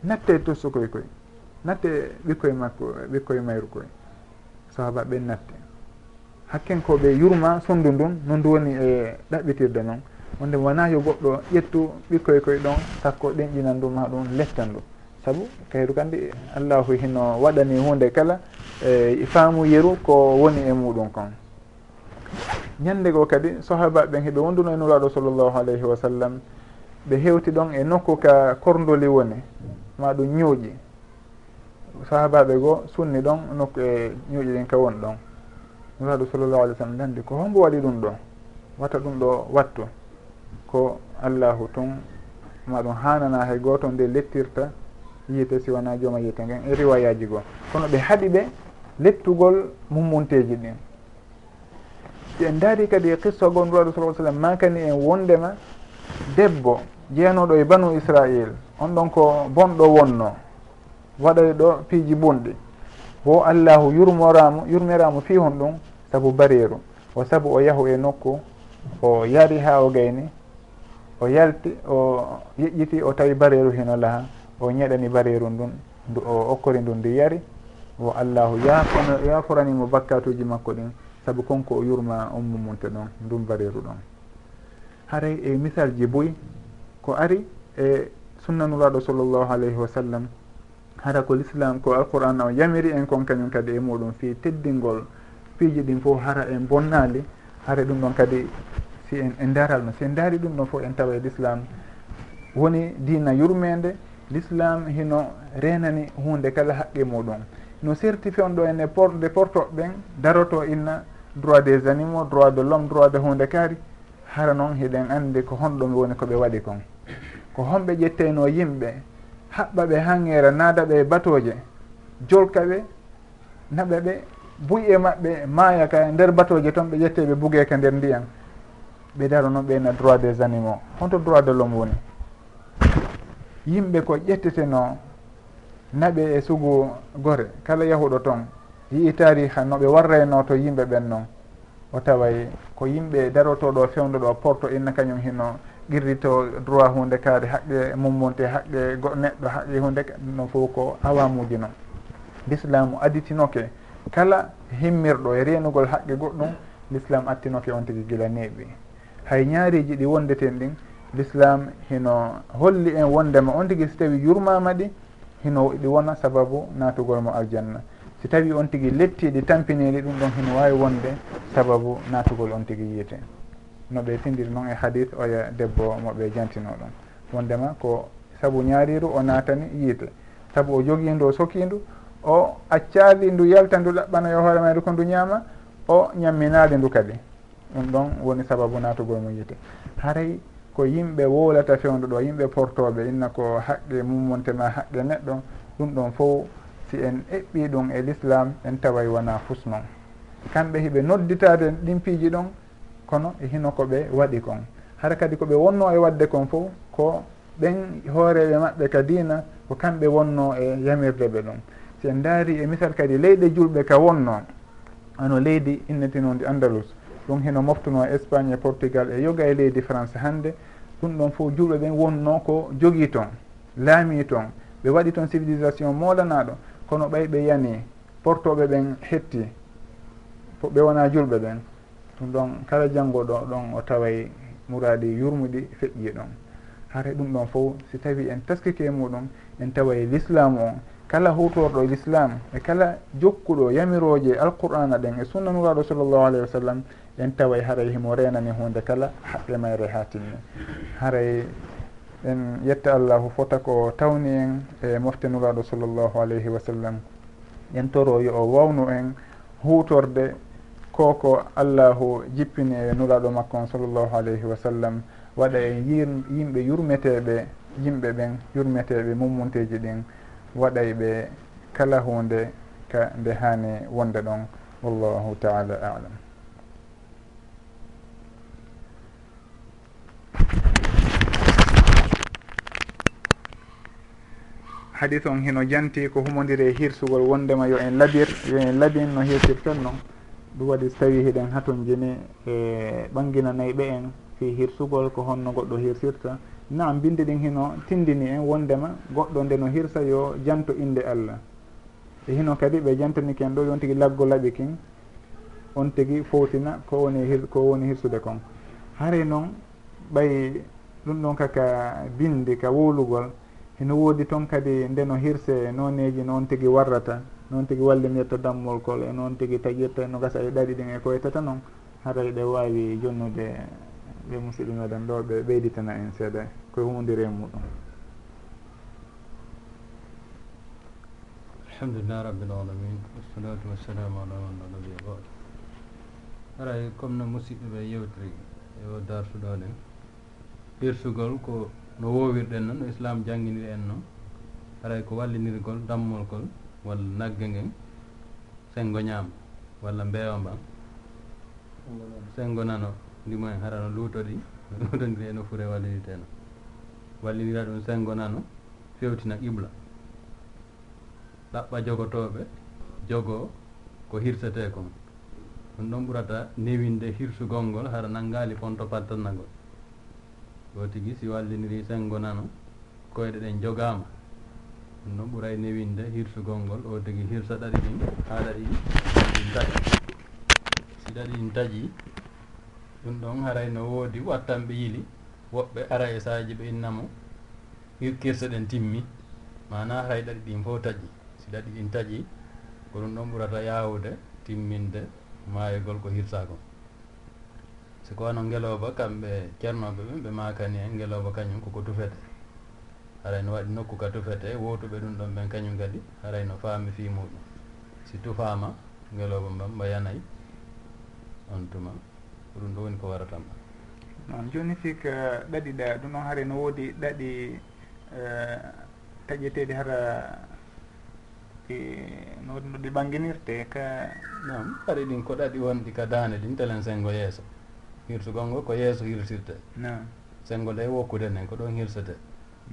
Natte tosso koye koye natte ɓikkoye makko ɓikkoye mayru koye sahaba ɓe sahabaɓe natti hakkenkoɓe yurma sondu ndun no ndu woni e ɗaɓɓitirde noon wonde wona yo goɗɗo ƴettu ɓikkoye koye ɗon sakko ɗenƴinan ɗum ha ɗum lettan ɗum saabu kayru kandi allahu hino waɗani hunde kala e faamu yeru ko woni e muɗum kon ñande go kadi sahaba ɓen heɓe wonduno e nuraɗo sallllahu alayhi wa sallam ɓe hewti ɗon e nokku ka korndoli woni ma ɗum ñooƴi. sahabaɓe goo sunni ɗon nokku e ñuuƴi ɗin ka woni ɗon. Nuraɗo sallllahu alih w sallam landi ko hombo waɗi ɗum ɗo watta ɗum ɗo wattu. Ko allahu tun ma ɗum hanana hay goto nde lettirta yiite si wona jooma yiite ngen e riwayaji goo kono ɓe haaɗi ɓe lettugol mummunteji ɗin. E si en daari kadi e qissa goo nuraɗo sa sallam makani en wondema debbo jeeyanoɗo e banu israil on ɗon ko bonɗo wonno. waɗoy ɗo piiji bunɗi wo allahu yurmoramo yurmiramo fi hon ɗum saabu bariru o saabu o yahu e nokku o yari ha o gayni o yalti o yeƴƴiti o tawi bariru hino laaha o ñeɗani bariru ndun ndu o okkori ndun ndi yari. Wo allahu yafono yaforanimo bakkatuji makko ɗin saabu konko o yurma on mumunte ɗon ndun bariru ɗon. Haray e misal ji boyi ko ari e sunnanuraɗo sallllahu alayhi wa sallam hara ko l'islam ko alqouran o yamiri en kon kañum kadi e muɗum fi teddingol piiji ɗin fof hara en bonnali. Hara ɗum ɗon kadi si en en daral no si en daari ɗum ɗon fof en tawa e l'islam. Woni dina yurmede l'islam hino renani hunde kala haqqe muɗum. No serti on ɗo ene por porde portoɓeɓen daroto inna droit des animaux droit de l'homme droit de hunde kaari. Hara noon hiɗen andi ko honɗum woni koɓe waɗi kon. Ko honɓe ƴetteno yimɓe haɓɓa ɓe hangera naada ɓe batoje jolka ɓe naɓa ɓe buy e maɓɓe maaya ka nder batoje toon ɓe ƴette ɓe bugeke nder ndiyan ɓe daro noon ɓeyna droit des animaux. Honto droit de l'homme woni? Yimɓe ko ƴetteteno naɓe e sugu gore. Kala yahuɗo toon yii tariha noɓe warrayno to yimɓe ɓen noon o taway ko yimɓe darotoɗo fewdoɗo porto inna kañum hino qirrito droit hunde kaade haqqe mummonte haqqe go neɗɗo haqqe hunde no fof ko awamuji noon l'islamu additinoke kala himmirɗo e renugol haqqe goɗɗum l'islam attinoke on tigi gila neeɓi. Hay ñaariji ɗi wondeten ɗin l'islam hino holli en wondema on tigi so tawi yurmama ɗi hino ɗi wona sababu natugol mo aljanna. Si tawi on tigi lettiɗi tampiniɗi ɗum ɗon hino wawi wonde sababu natugol on tigi yiyete no ɓe tindiri noon e hadis oya debbo moɓe jantino ɗum. Wondema ko saabu ñaariru o naatani yiite. Saabu o jogindu o sokindu o accaadi ndu yalta ndu ɗaɓɓanoyo hoore mayru ko ndu ñaama o ñamminaade ndu kadi. Ɗum ɗon woni sababu naatugol mum yiite. Haray ko yimɓe wowlata fewndu ɗo yimɓe portoɓe inna ko haqqe mummontema haqqe neɗɗo ɗum ɗon fof si en eɓɓi ɗum e l'islam en taway wona fus noon kamɓe hiɓe nodditade ɗin piiji ɗon kono e hino ko ɓe waɗi kon. Hara kadi koɓe wonno e wadde kon fof ko ɓen hooreɓe maɓɓe ka kadina ko kamɓe wonno e yamirde ɓe ɗum. Si en daari e misal kadi leyɗe julɓe ka wonno ano leydi innetinodi andalus. Ɗum hino moftuno e espagne e portugal e yoga e leydi france hannde. Ɗum ɗon fof julɓe ɓen wonno ko jogii toon laami toon ɓe waɗi toon civilisation molanaɗo kono ɓay ɓe yani portoɓe ɓen hetti ɓe wona julɓe ɓen. ɗum ɗon kala janngoɗo ɗon o taway muradi yurmuɗi feƴƴi ɗon. Hare ɗum ɗon fof si tawi en taskike muɗum en taway l'islam o kala hutorɗo l'islam e kala jokkuɗo yamiroje alqur'ana ɗen e sunna nuraɗo sallllahu alayhi wa sallam en taway haray himo renani hunde kala haqqe mayre ha timmi haray en yetta allahu fota ko tawni en e mofte nuraɗo sallllahu alayhi wa sallam. En toro yo o wawnu en hutorde koko allahu jippini e nuraɗo makko on sallllahu alayhi wa sallam waɗa e yir yimɓe yurmeteɓe yimɓe ɓen yurmeteɓe mummunteji ɗin waɗay e ɓe kala hunde ka nde hani wonde ɗon wallahu taala alam. Hadis on hino janti ko humodiri e hirsugol wondema yo en labir yo en labin no hirsirton noon ɗum waɗi so tawi hiɗen haton joni e ɓanginanayi ɓe en fi hirsugol ko honno goɗɗo hirsirta. Nam binde ɗin hino tindini en wondema goɗɗo nde no hirsa yo janto inde allah. E hino kadi ɓe jantaniki en ɗo yon tigui laggo laaɓi kin on tigui fowtina ko woni hir ko woni hirsude kon. Haare noon ɓayi ɗum ɗon kaka binde ka wowlugol hino woodi toon kadi ndeno hirse noneji noon tigui warrata. noon tigui wallidirta dammol kol e noon tigui taƴirta e no gasa e ɗaɗi ɗin e koytata e noon haray ɗe wawi jonnude ɓe musidɓe meɗen ɗo ɓe ɓeyditana en seeɗa e koye humodiri e muɗum. Alhamdulillah rabbil alamin wassalatu wassalamu ala man la nabiya bad. Haray comme no musidɓe ɓe yewtiri yo darsuɗo ɗen hirsugol ko no wowirɗen noon no islam jangguiniri en noon haray ko wallinirgol dammolgol walla nagge ngen sengo ñaama walla mbeewa mba sengo nano ndimoen harano luutoɗi luutondiri e no fure walliriteeno wallinira ɗum sengo nano fewtina qibla ɗaɓɓa jogotooɓe jogoo ko hirsete kon ɗum ɗon ɓurata newinde hirsugol ngol hara nanngaali fonto pattannagol goo tigi si wallindiri sengo nano koyɗe ɗen jogaama. ɗum noon ɓuray newinde hirtugol ngol o tigi hirsa ɗaɗi ɗin ha ɗaɗi ɗin daƴa si ɗaɗi ɗin taƴi ɗum ɗon haray no woodi wattanɓe yili. Woɓɓe ara e saji ɓe innamo hirkirta ɗen timmi. Mana haray ɗaɗi ɗin fof taƴi. Si ɗaɗi ɗin taƴi ko ɗum ɗon ɓurata yawude timminde mayogol ko hirtagol siko wano ngelooba kamɓe ceernoɓe ɓe ɓe makani en ngelooba kañum koko tufete. haray no waɗi nokku ka tufete wotuɓe ɗum ɗon ɓen kañum kadi. Haray no faami fi muɗum. Si tufaama ngelooba mbam mba yanayi on tuma. Ko ɗum ɗo woni ko waratama noon jooni si ɗaɗi ɗa ɗum noon haray no woodi ɗaɗi e, taƴeteeɗi hara ɗi no woodi no ɗi ɓanginirte ka nam hari ɗin ko ɗaɗi wonɗi ka daane ɗin telen sengo yeeso. Hirsugol ngo ko yeeso hirsirte. Non. Sengo e wokkude nden ko ɗon hirsete.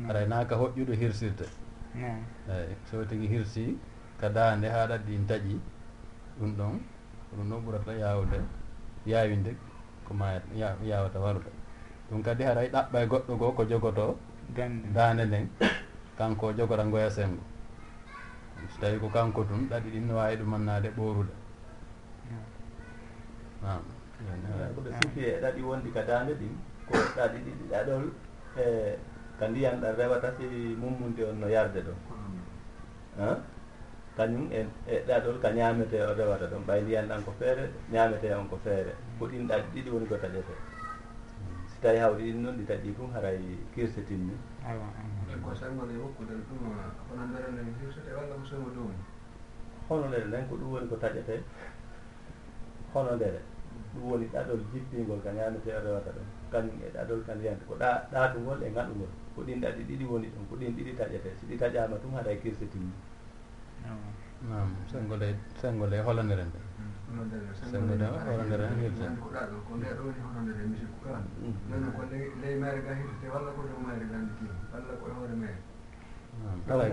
aɗa mm. naaka hoƴƴuɗo hirsirta eyi so tigi hirsi ka daande ha ɗaɗ ɗin taƴi ɗum ɗon ɗum ɗon ɓurata yawde yawinde ko ma yawata warude. Ɗum kadi haray ɗaɓɓa e goɗɗo goo ko jogotoo daande. nden kanko jogora ngoya sengo so tawi ko kanko tun ɗaɗi ɗin no wawi ɗumannade ɓorude nam koɗo sifi e ɗaɗi wondi ka daande ɗin ko ɗaɗi ɗiɗi ɗaɗol e ko ndiyan ɗan rewata si mummunde on no yarde ɗon. Hmm. Kañum e e ɗaɗol ka ñaamete o rewata ɗon. Ɓay ndiyan ɗan ko feere ñaamete on ko feere. Hmm. Ko ɗin ɗa ɗiɗi woni ko taƴete. Si tawi hawri ɗin noon ɗi taƴi fum haray kirsitinni ko sangone wokkude ɗum hono nder nden hirsete walla ko somo ɗum hono ndere nden ko ɗum woni ko taƴete. Hono ndere. Hmm. Ɗum woni ɗaɗol jippingol ka ñaamete o rewata ɗon. Kañum e ɗaɗol ka ndiyante ko ɗa ɗatugol e ngaɗugol. ko ɗin ɗaɗi ɗiɗi woni ɗon ko ɗin ɗiɗi taƴete si ɗi taƴama tum haɗa e kirse timmi. Nam sengoɗe sengoɗe holondiren de sengoɗe holondiren hirte ko ɗa ɗo ko ndeɗo woni holondire e musique ka mm. nonno ko ley maire ga hirtete walla ko dow maire gandi ki walla koye hoore maire kala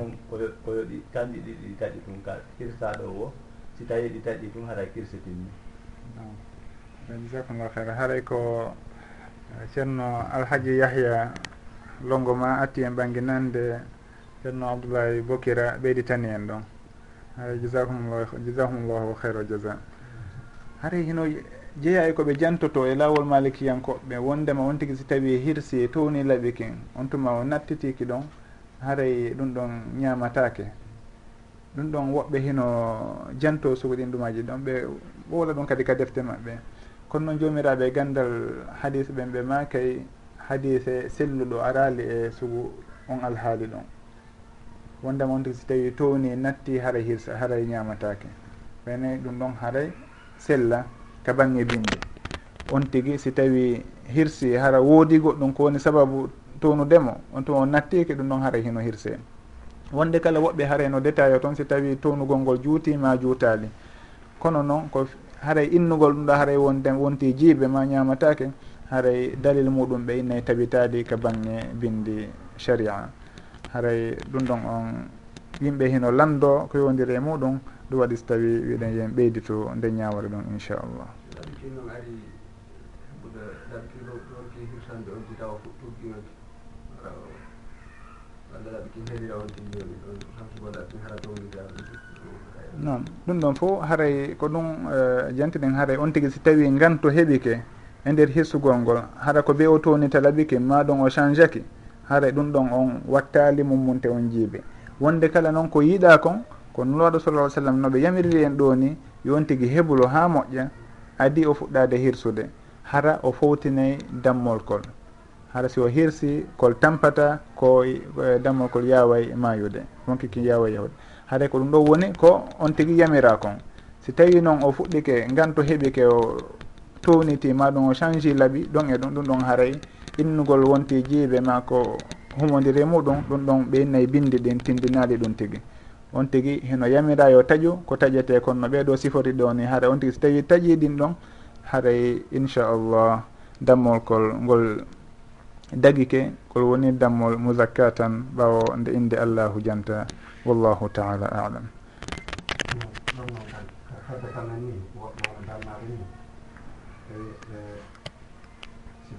koyo ɗi kanji ɗiɗi ɗi taƴi tum ka hirsaɗo o si tawi ɗi taƴi tum haɗa e kirse timmi. Jasakumllah hera haaray ko eh, ceerno alhaji yahya longo ma atti en ɓangi nande ceerno abdoulaye bokira ɓeyditani en ɗon. Hay jasakumllah jasakumllahu hayre jasa haray hino jeeya e koɓe jantoto e lawol malikiyankoɓe wondema on tigui si tawi hirsi e towni laaɓi kin on tuma o nattitiki ɗon haray ɗum ɗon ñamatake ɗum ɗon woɓɓe hino janto sugo ɗin ɗumaji ɗon ɓe ɓoola ɗum kadi ka defte maɓɓe. Kono noon jomiraɓe e gandal hadis ɓen ɓe makay hadise selluɗo arali e sugu on alhaali ɗon. Wondema on tigi si tawi towni natti haray hirsa haray ñamatake. Ɓene ɗum ɗon haray sella ka bangge binde. On tigi si tawi hirsi hara woodi goɗɗum ko woni sababu townudemo on tuma on nattike ɗum ɗon haray hino hirse. Wonde kala woɓɓe haray no détail o toon si tawi townugol ngol juutima juutali. Kono noon ko haray innugol ɗum ɗo haray wonde wonti jiibe ma ñamatake haray dalil muɗum ɓe innayi tabitali ka bange bindi sharia. Haray ɗum ɗon on yimɓe hino lando ko yowdiri e muɗum ɗum waɗi so tawi wiɗen yen ɓeydito nde ñawore ɗon inchallah. Noon ɗum ɗon fof haray ko ɗum eh, jantiɗen haray on tigui si tawi nganto heeɓike e nder hissugol ngol. Hara ko be o townita laɓiki ma ɗon o change aki hara ɗum ɗon on wattali mummunte on jiibe wonde kala noon ko yiiɗa kon ko nulwaɗo sallah sallam noɓe yamiriri en ɗo ni yon tigui heɓulo ha moƴƴa adi o fuɗɗade hirsude. Hara o fowtinayi dammol kol. Hara si o hirsi kol tampata ko e, dammol kol yaway e mayude wonkiki yaway yahude haara ko ɗum ɗo woni ko on tigui yamira kon. Si tawi noon o fuɗɗike ngan to heeɓi ke o towniti ma ɗum o changé laaɓi ɗon e ɗum ɗum ɗon haray innugol wonti jeeɓe ma ko humodiri muɗum ɗum ɗon ɓe innayi binde ɗin tindinali ɗum tigui on tigui heno yamira yo taƴu ko taƴete kono no ɓeɗo sifori ɗo ni haara on tigui so tawi taƴi ɗin ɗon haray inchallah dammol kol ngol dagike kol woni dammol mouzakka tan ɓawo nde inde allahu janta wallahu taala alam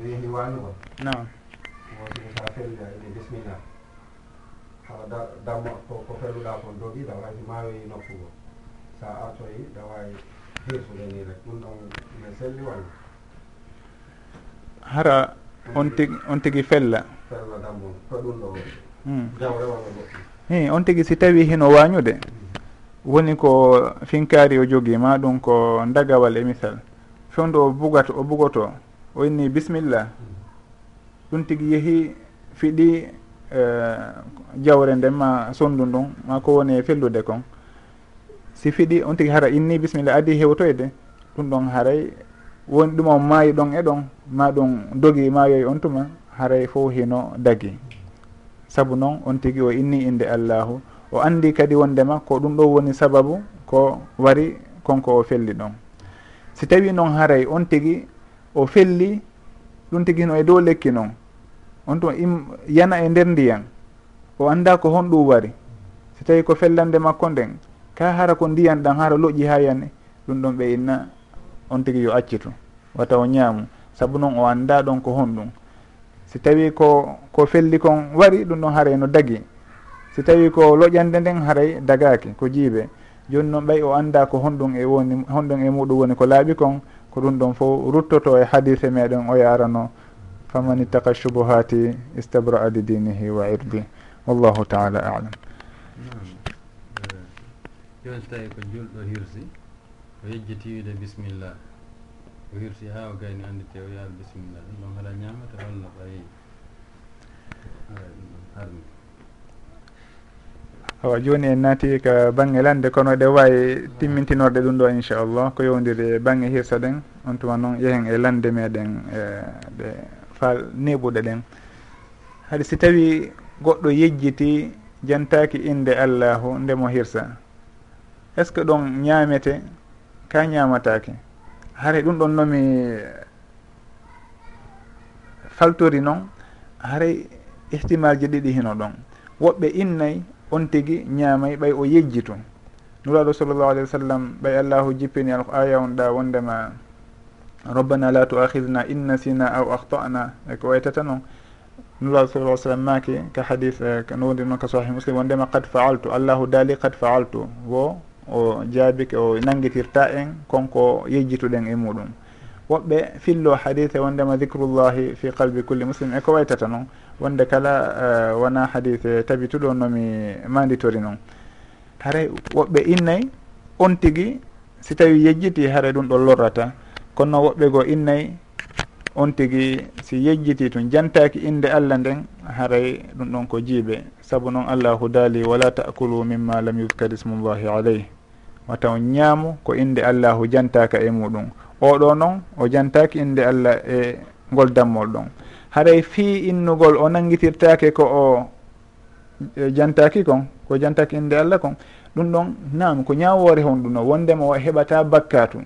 reeni waani on nam wosini so a fellude a ene bisimilla haɗa damma ko felluɗa kon dogi ɗa wawi maayoyi nokku ngo artoyi ɗa wawi heesude ni rek ɗum ɗon ne selli walla hara on tigi on tigi fella. fella dammo ko ɗum ɗo hmm. jawre walla goɗɗum hi on tigi si tawi hino wañude hmm. woni ko finkaari o jogiima ɗum ko dagawal e misal. Fewndo o bugat o bugoto o inni bisimilla ɗum tigi yeehi fiɗi eh, jawre nden ma sondu ndun ma ko woni e fellude kon. Si fiɗi on tigi hara inni bisimilla adi hewtoyde. Ɗum ɗon haray woni ɗum on maayi ɗon e ɗon ma ɗum dogi maayoy on tuma haray fof hino dagi. Saabu noon on tigi o inni inde allahu. O andi kadi wondema ko ɗum ɗo woni sababu ko wari konko o felli ɗon. Si tawi noon haray on tigi o felli ɗum tigi no e dow lekki noon on tuma yana e nder ndiyan o annda ko honɗum wari. So tawi ko fellande makko nden ka hara ko ndiyan ɗan hara loƴƴi ha yane ɗum ɗon ɓe inna on tigi yo accitu wata o ñaamu saabu noon o annda ɗon ko honɗum si tawi ko ko felli kon wari ɗum ɗon haray no dagi. Si tawi ko loƴande nden haray dagaki ko jiibe joni noon ɓay o annda ko honɗum e woni honɗum e muɗum woni ko laaɓi kon ko ɗum ɗon fof ruttoto e hadise meɗen o yarano faman ittaka subuhati istabra adi dinihi wa irdi. Wallahu taala alam. Joni so tawi ko julɗo hirsi o yejjiti wiide bisimillah o hirsi ha o gayni andite o yaal bisimillah ɗum ɗon haɗa ñamata holno ɓayi aɗa ɗum ɗon harmi. awa joni en naati ka banggue lande kono ɗe wawi timmintinorde ɗum ɗo inchallah ko yowdiri e banggue hirsa ɗen. On tuma noon yehen e lande meɗen e ɗe fal neɓuɗe ɗen. Haade si tawi goɗɗo yejjiti jantaki inde allahu ndemo hirsa est ce que ɗon ñamete ka ñamatake haray ɗum ɗon nomi faltori noon haray ihtimal ji ɗiɗi hino ɗon. Woɓɓe innayi on tigi ñaamay ɓay o yejjitu nuraɗo sallllahu alayhi wa sallam ɓay allahu jippini al aya on ɗa wondema rabbana la tuahidna in nasina aw ahtana e ko waytata noon nuraɗo sallah sallam maaki ka hadis eh, no wondi noon ka sahih muslim wondema qad faaltu allahu daali qad faaltu. Wo o jaabike o nanguitirta en konko yejjituɗen e muɗum. Woɓɓe fillo hadise wondema dicrullahi fi qalbi culli muslim e ko waytata noon wonde kala uh, wona hadise tabituɗo nomi manditori noon haray woɓɓe innayyi on tigui si tawi yejjiti haara ɗum ɗo lorrata. Kono noon woɓɓe goo innayyi on tigui si yejjiti tun jantaki inde allah nden haray ɗum ɗon ko jiiɓe. Saabu noon allahu daali wala takulu mimma lam yuzkar ismullahi alayh. Wataw ñaamu ko inde allahu jantaka e muɗum. Oɗo noon o jantaki inde allah e ngol dammol ɗon. haray fi innugol o nangitirtake ko o e, jantaki kon ko jantaki inde allah kon ɗum ɗon nam ko ñawore hon ɗum o wondema o heɓata bakkatu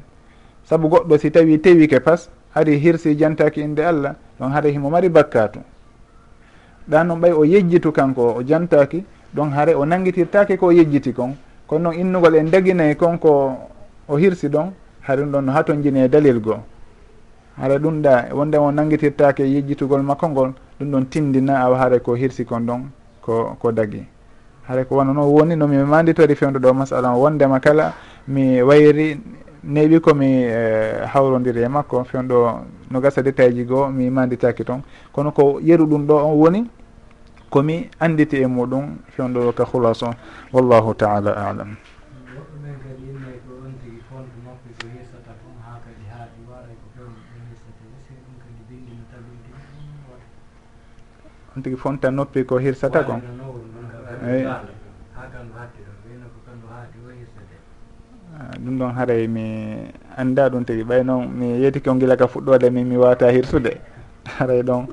saabu goɗɗo si tawi tewike pas hari hirsi jantaki inde allah ɗon haray himo mari bakkatu ɗa noon ɓay o yejjitu kanko o jantaki ɗon haare o nangitirtake ko yejjiti kon. Kono noon innugol en daguinayi kon ko o hirsi ɗon hari ɗum ɗon no haton jini e dalil goo. haɗa ɗum ɗa wonde mo nanguitirtake yejjitugol makko ngol ɗum ɗon tindina awa haara ko hirsi kon ɗon ko ko dagi. Haara ko wonano woni nomi manditori fewdo ɗo masala o wondema kala mi wayri neɓi komi eh, hawrodiri e makko fewdo no gasa détail ji goo mi manditaki toon kono ko yeru ɗum ɗo on woni komi anditi e muɗum fewdo ka hulas o wallahu taala alam. on tigui fonta noppi ko hirsata kon. Eyi ah, ɗum ɗon haaray mi anda ɗum tigui ɓay noon mi yeeti ko gila ka fuɗɗode min mi wawata hirsude. Haray ɗon.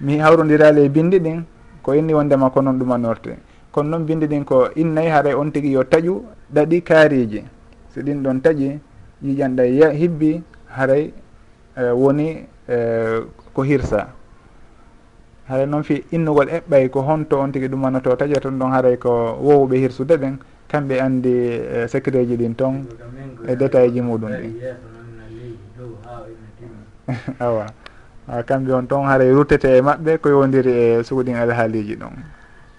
Mi hawrodirali e bindi ɗin ko inni wondema ko noon ɗumanorte kono noon bindi ɗin ko innayi haaray on tigui yo taƴu ɗaɗi kaariji so ɗin ɗon taƴi yiƴanɗa hibbi haray eh, woni eh, ko hirsa. haray noon fi innugol eɓɓay ko honto on tigui ɗumanoto taƴa toon ɗon haaray ko wowɓe hirsude ɓen kamɓe andi e, secret ji ɗin toon e détail ji muɗum ɗin awa. Kamɓe on toon haaray ruttete e maɓɓe ko yowdiri e suuɗin alhaaliji ɗon.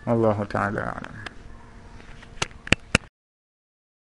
Wallahu taala alam.